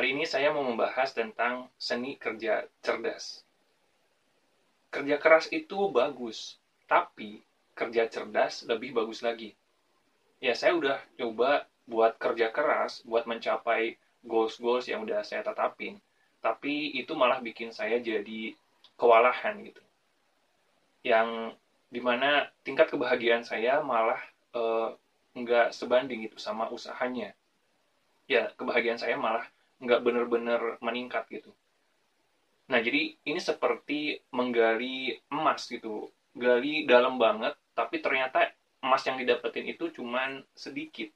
Kali ini saya mau membahas tentang seni kerja cerdas. Kerja keras itu bagus, tapi kerja cerdas lebih bagus lagi. Ya, saya udah coba buat kerja keras, buat mencapai goals-goals yang udah saya tetapin. Tapi itu malah bikin saya jadi kewalahan gitu. Yang di mana tingkat kebahagiaan saya malah uh, nggak sebanding itu sama usahanya. Ya, kebahagiaan saya malah nggak bener-bener meningkat gitu. Nah, jadi ini seperti menggali emas gitu. Gali dalam banget, tapi ternyata emas yang didapetin itu cuman sedikit.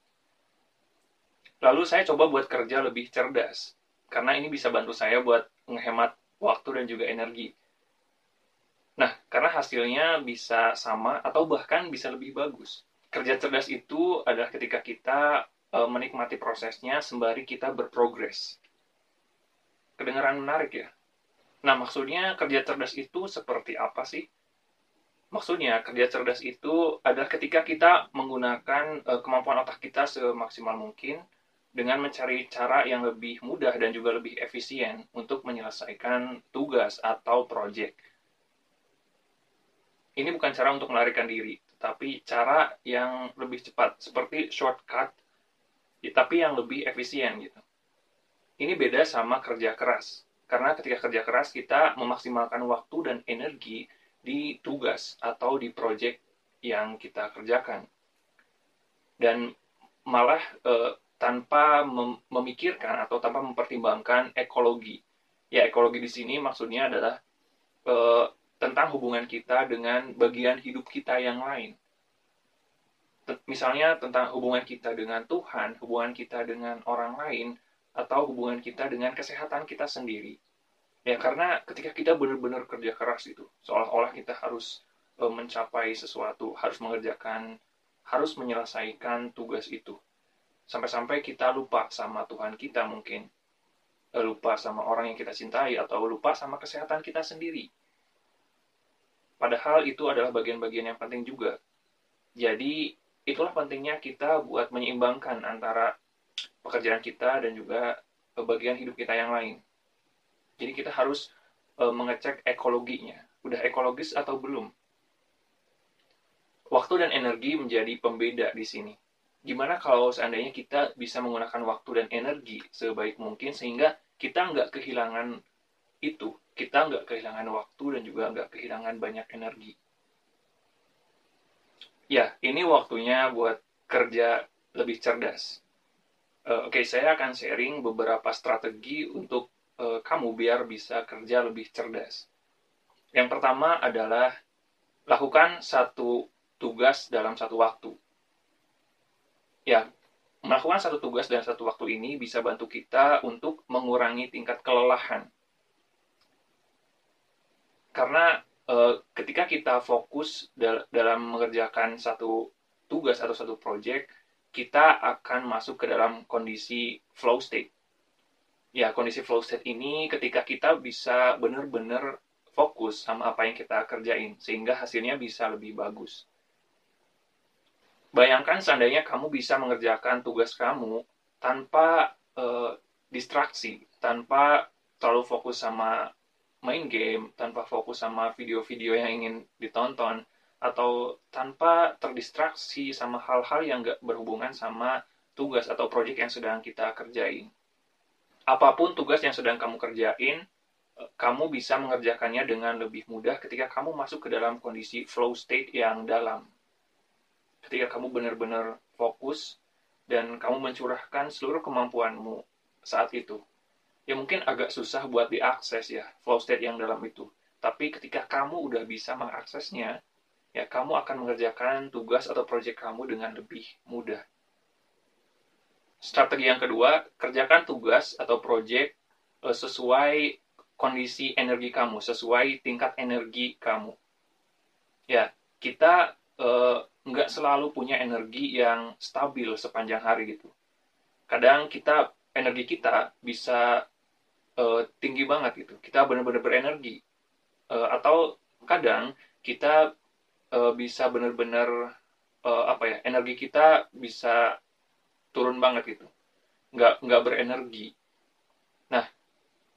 Lalu saya coba buat kerja lebih cerdas. Karena ini bisa bantu saya buat menghemat waktu dan juga energi. Nah, karena hasilnya bisa sama atau bahkan bisa lebih bagus. Kerja cerdas itu adalah ketika kita e, menikmati prosesnya sembari kita berprogres. Kedengaran menarik ya? Nah, maksudnya kerja cerdas itu seperti apa sih? Maksudnya, kerja cerdas itu adalah ketika kita menggunakan e, kemampuan otak kita semaksimal mungkin dengan mencari cara yang lebih mudah dan juga lebih efisien untuk menyelesaikan tugas atau proyek. Ini bukan cara untuk melarikan diri, tapi cara yang lebih cepat, seperti shortcut, tapi yang lebih efisien gitu. Ini beda sama kerja keras, karena ketika kerja keras kita memaksimalkan waktu dan energi di tugas atau di proyek yang kita kerjakan. Dan malah e, tanpa mem memikirkan atau tanpa mempertimbangkan ekologi. Ya, ekologi di sini maksudnya adalah e, tentang hubungan kita dengan bagian hidup kita yang lain. Misalnya tentang hubungan kita dengan Tuhan, hubungan kita dengan orang lain, atau hubungan kita dengan kesehatan kita sendiri. Ya, karena ketika kita benar-benar kerja keras itu, seolah-olah kita harus e, mencapai sesuatu, harus mengerjakan, harus menyelesaikan tugas itu. Sampai-sampai kita lupa sama Tuhan kita mungkin, e, lupa sama orang yang kita cintai, atau lupa sama kesehatan kita sendiri. Padahal itu adalah bagian-bagian yang penting juga. Jadi, itulah pentingnya kita buat menyeimbangkan antara pekerjaan kita dan juga bagian hidup kita yang lain. Jadi kita harus e, mengecek ekologinya. Udah ekologis atau belum? Waktu dan energi menjadi pembeda di sini. Gimana kalau seandainya kita bisa menggunakan waktu dan energi sebaik mungkin sehingga kita nggak kehilangan itu. Kita nggak kehilangan waktu dan juga nggak kehilangan banyak energi. Ya, ini waktunya buat kerja lebih cerdas Uh, Oke, okay, saya akan sharing beberapa strategi untuk uh, kamu biar bisa kerja lebih cerdas. Yang pertama adalah lakukan satu tugas dalam satu waktu. Ya, melakukan satu tugas dalam satu waktu ini bisa bantu kita untuk mengurangi tingkat kelelahan. Karena uh, ketika kita fokus dal dalam mengerjakan satu tugas atau satu project, kita akan masuk ke dalam kondisi flow state. Ya, kondisi flow state ini ketika kita bisa benar-benar fokus sama apa yang kita kerjain, sehingga hasilnya bisa lebih bagus. Bayangkan seandainya kamu bisa mengerjakan tugas kamu tanpa uh, distraksi, tanpa terlalu fokus sama main game, tanpa fokus sama video-video yang ingin ditonton, atau tanpa terdistraksi sama hal-hal yang gak berhubungan sama tugas atau proyek yang sedang kita kerjain. Apa pun tugas yang sedang kamu kerjain, eh, kamu bisa mengerjakannya dengan lebih mudah ketika kamu masuk ke dalam kondisi flow state yang dalam. Ketika kamu benar-benar fokus dan kamu mencurahkan seluruh kemampuanmu saat itu. Ya mungkin agak susah buat diakses ya flow state yang dalam itu. Tapi ketika kamu udah bisa mengaksesnya, ya kamu akan mengerjakan tugas atau proyek kamu dengan lebih mudah. Strategi yang kedua, kerjakan tugas atau proyek uh, sesuai kondisi energi kamu, sesuai tingkat energi kamu. Ya, kita uh, nggak selalu punya energi yang stabil sepanjang hari gitu. Kadang kita energi kita bisa uh, tinggi banget gitu. Kita benar-benar berenergi. Uh, atau kadang kita uh, bisa benar-benar uh, apa ya energi kita bisa turun banget gitu nggak nggak berenergi nah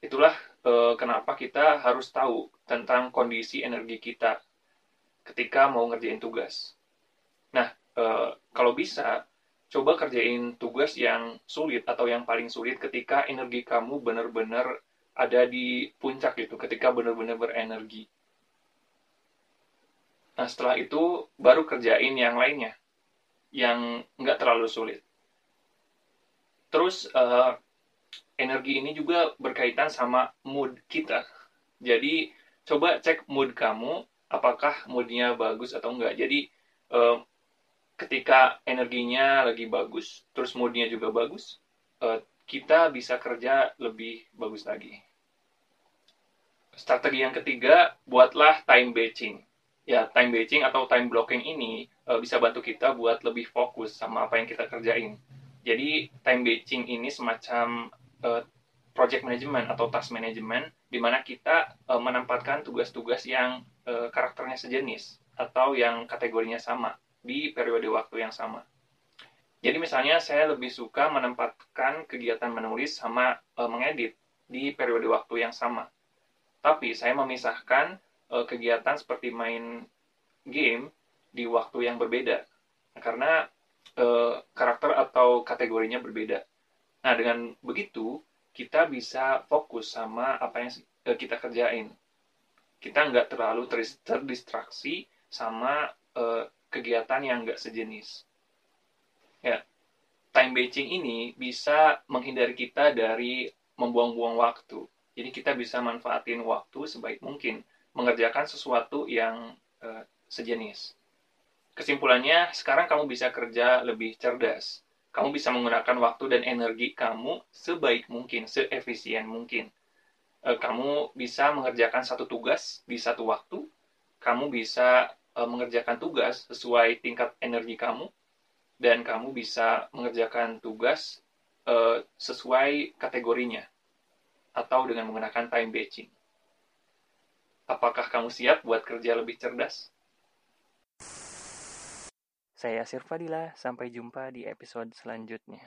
itulah e, kenapa kita harus tahu tentang kondisi energi kita ketika mau ngerjain tugas nah e, kalau bisa coba kerjain tugas yang sulit atau yang paling sulit ketika energi kamu benar-benar ada di puncak gitu ketika benar-benar berenergi nah setelah itu baru kerjain yang lainnya yang nggak terlalu sulit Terus uh, energi ini juga berkaitan sama mood kita. Jadi coba cek mood kamu, apakah moodnya bagus atau enggak. Jadi uh, ketika energinya lagi bagus, terus moodnya juga bagus, uh, kita bisa kerja lebih bagus lagi. Strategi yang ketiga, buatlah time batching. Ya, time batching atau time blocking ini uh, bisa bantu kita buat lebih fokus sama apa yang kita kerjain jadi time batching ini semacam uh, project management atau task management di mana kita menempatkan tugas-tugas yang karakternya sejenis atau yang kategorinya sama di periode waktu yang sama. Jadi misalnya saya lebih suka menempatkan kegiatan menulis sama uh, mengedit di periode waktu yang sama. Tapi saya memisahkan uh, kegiatan seperti main game di waktu yang berbeda. Karena uh, karakter atau kategorinya berbeda. Nah, dengan begitu kita bisa fokus sama apa yang uh, kita kerjain. Kita nggak terlalu terdistraksi sama uh, kegiatan yang nggak sejenis. Ya, time batching ini bisa menghindari kita dari membuang-buang waktu. Jadi kita bisa manfaatin waktu sebaik mungkin mengerjakan sesuatu yang uh, sejenis. Kesimpulannya, sekarang kamu bisa kerja lebih cerdas. Kamu bisa menggunakan waktu dan energi kamu sebaik mungkin, seefisien mungkin. Eh, kamu bisa mengerjakan satu tugas di satu waktu. Kamu bisa mengerjakan tugas sesuai tingkat energi kamu. Dan kamu bisa mengerjakan tugas eh, sesuai kategorinya. Atau dengan menggunakan time batching. Apakah kamu siap buat kerja lebih cerdas? Saya Sirfadila, sampai jumpa di episode selanjutnya.